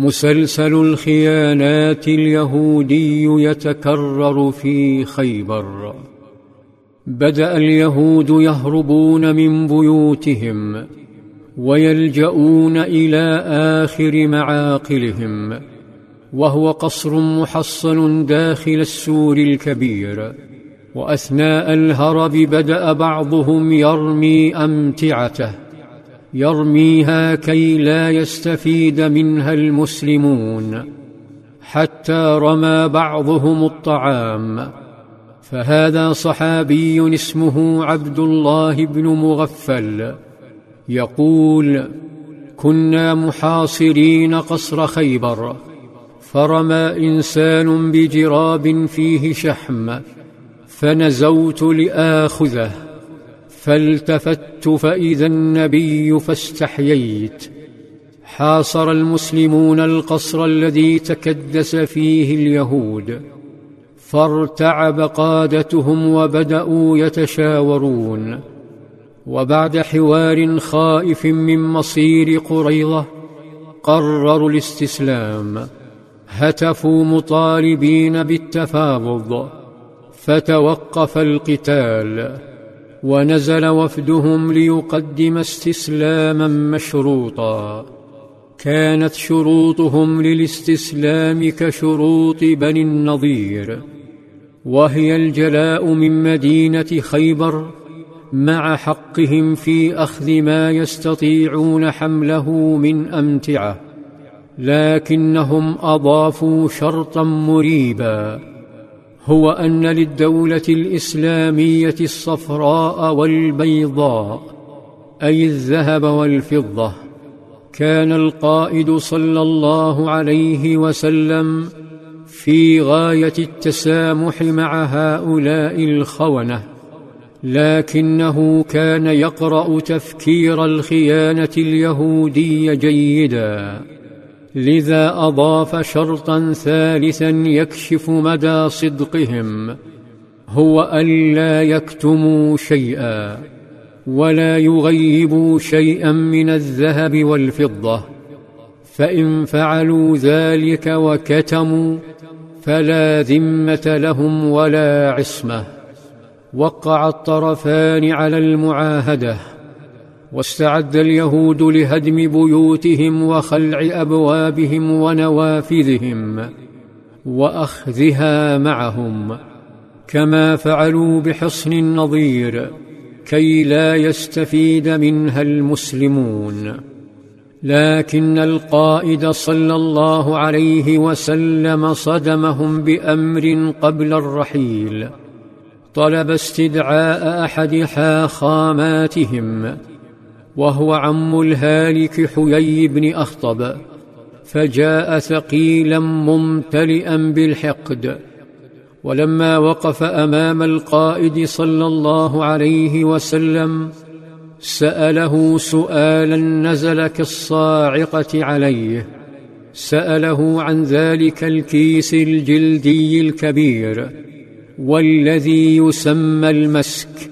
مسلسل الخيانات اليهودي يتكرر في خيبر. بدأ اليهود يهربون من بيوتهم ويلجؤون إلى آخر معاقلهم وهو قصر محصن داخل السور الكبير. وأثناء الهرب بدأ بعضهم يرمي أمتعته. يرميها كي لا يستفيد منها المسلمون. حتى رمى بعضهم الطعام. فهذا صحابي اسمه عبد الله بن مغفل. يقول كنا محاصرين قصر خيبر. فرمى إنسان بجراب فيه شحم. فنزوت لآخذه. فالتفت فإذا النبي فاستحييت. حاصر المسلمون القصر الذي تكدس فيه اليهود. فارتعب قادتهم وبدأوا يتشاورون. وبعد حوار خائف من مصير قريضه قرروا الاستسلام. هتفوا مطالبين بالتفاوض فتوقف القتال. ونزل وفدهم ليقدم استسلاما مشروطا. كانت شروطهم للاستسلام كشروط بني النضير. وهي الجلاء من مدينة خيبر مع حقهم في أخذ ما يستطيعون حمله من أمتعة لكنهم أضافوا شرطا مريبا. هو أن للدولة الإسلامية الصفراء والبيضاء أي الذهب والفضة كان القائد صلى الله عليه وسلم في غاية التسامح مع هؤلاء الخونة لكنه كان يقرأ تفكير الخيانة اليهودي جيدا. لذا أضاف شرطا ثالثا يكشف مدى صدقهم هو ألا يكتموا شيئا ولا يغيبوا شيئا من الذهب والفضة فإن فعلوا ذلك وكتموا فلا ذمة لهم ولا عصمة وقع الطرفان على المعاهدة. واستعد اليهود لهدم بيوتهم وخلع أبوابهم ونوافذهم وأخذها معهم كما فعلوا بحصن النظير كي لا يستفيد منها المسلمون. لكن القائد صلى الله عليه وسلم صدمهم بأمر قبل الرحيل طلب استدعاء احد حاخاماتهم وهو عم الهالك حيي بن أخطب فجاء ثقيلا ممتلئا بالحقد. ولما وقف أمام القائد صلى الله عليه وسلم سأله سؤالا نزل كالصاعقة عليه. سأله عن ذلك الكيس الجلدي الكبير والذي يسمى المسك.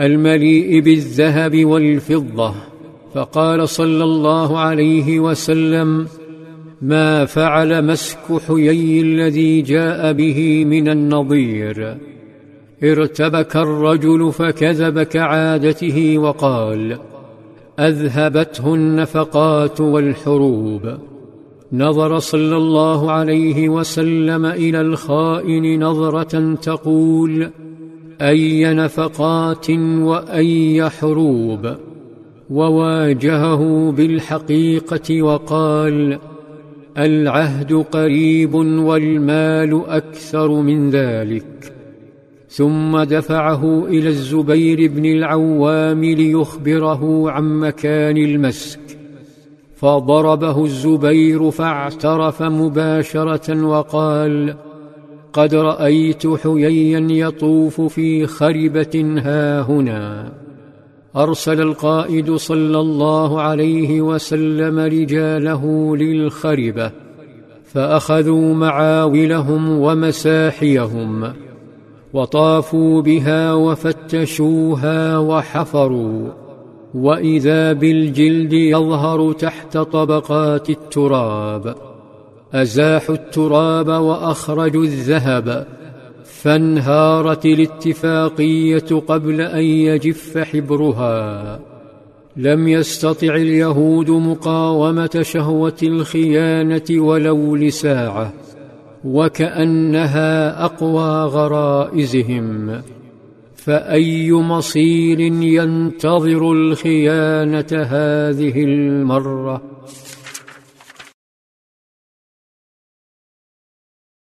المليء بالذهب والفضة. فقال صلى الله عليه وسلم ما فعل مسك حيي الذي جاء به من النظير. ارتبك الرجل فكذب كعادته وقال أذهبته النفقات والحروب. نظر صلى الله عليه وسلم إلى الخائن نظرة تقول أي نفقات وأي حروب. وواجهه بالحقيقة وقال العهد قريب والمال أكثر من ذلك. ثم دفعه إلى الزبير بن العوام ليخبره عن مكان المسك. فضربه الزبير فاعترف مباشرة وقال قد رأيت حييا يطوف في خربة ها هنا. أرسل القائد صلى الله عليه وسلم رجاله للخربة فأخذوا معاولهم ومساحيهم وطافوا بها وفتشوها وحفروا. وإذا بالجلد يظهر تحت طبقات التراب ازاحوا التراب واخرجوا الذهب فانهارت الاتفاقية قبل أن يجف حبرها. لم يستطع اليهود مقاومة شهوة الخيانة ولو لساعة وكأنها أقوى غرائزهم. فأي مصير ينتظر الخيانة هذه المرة؟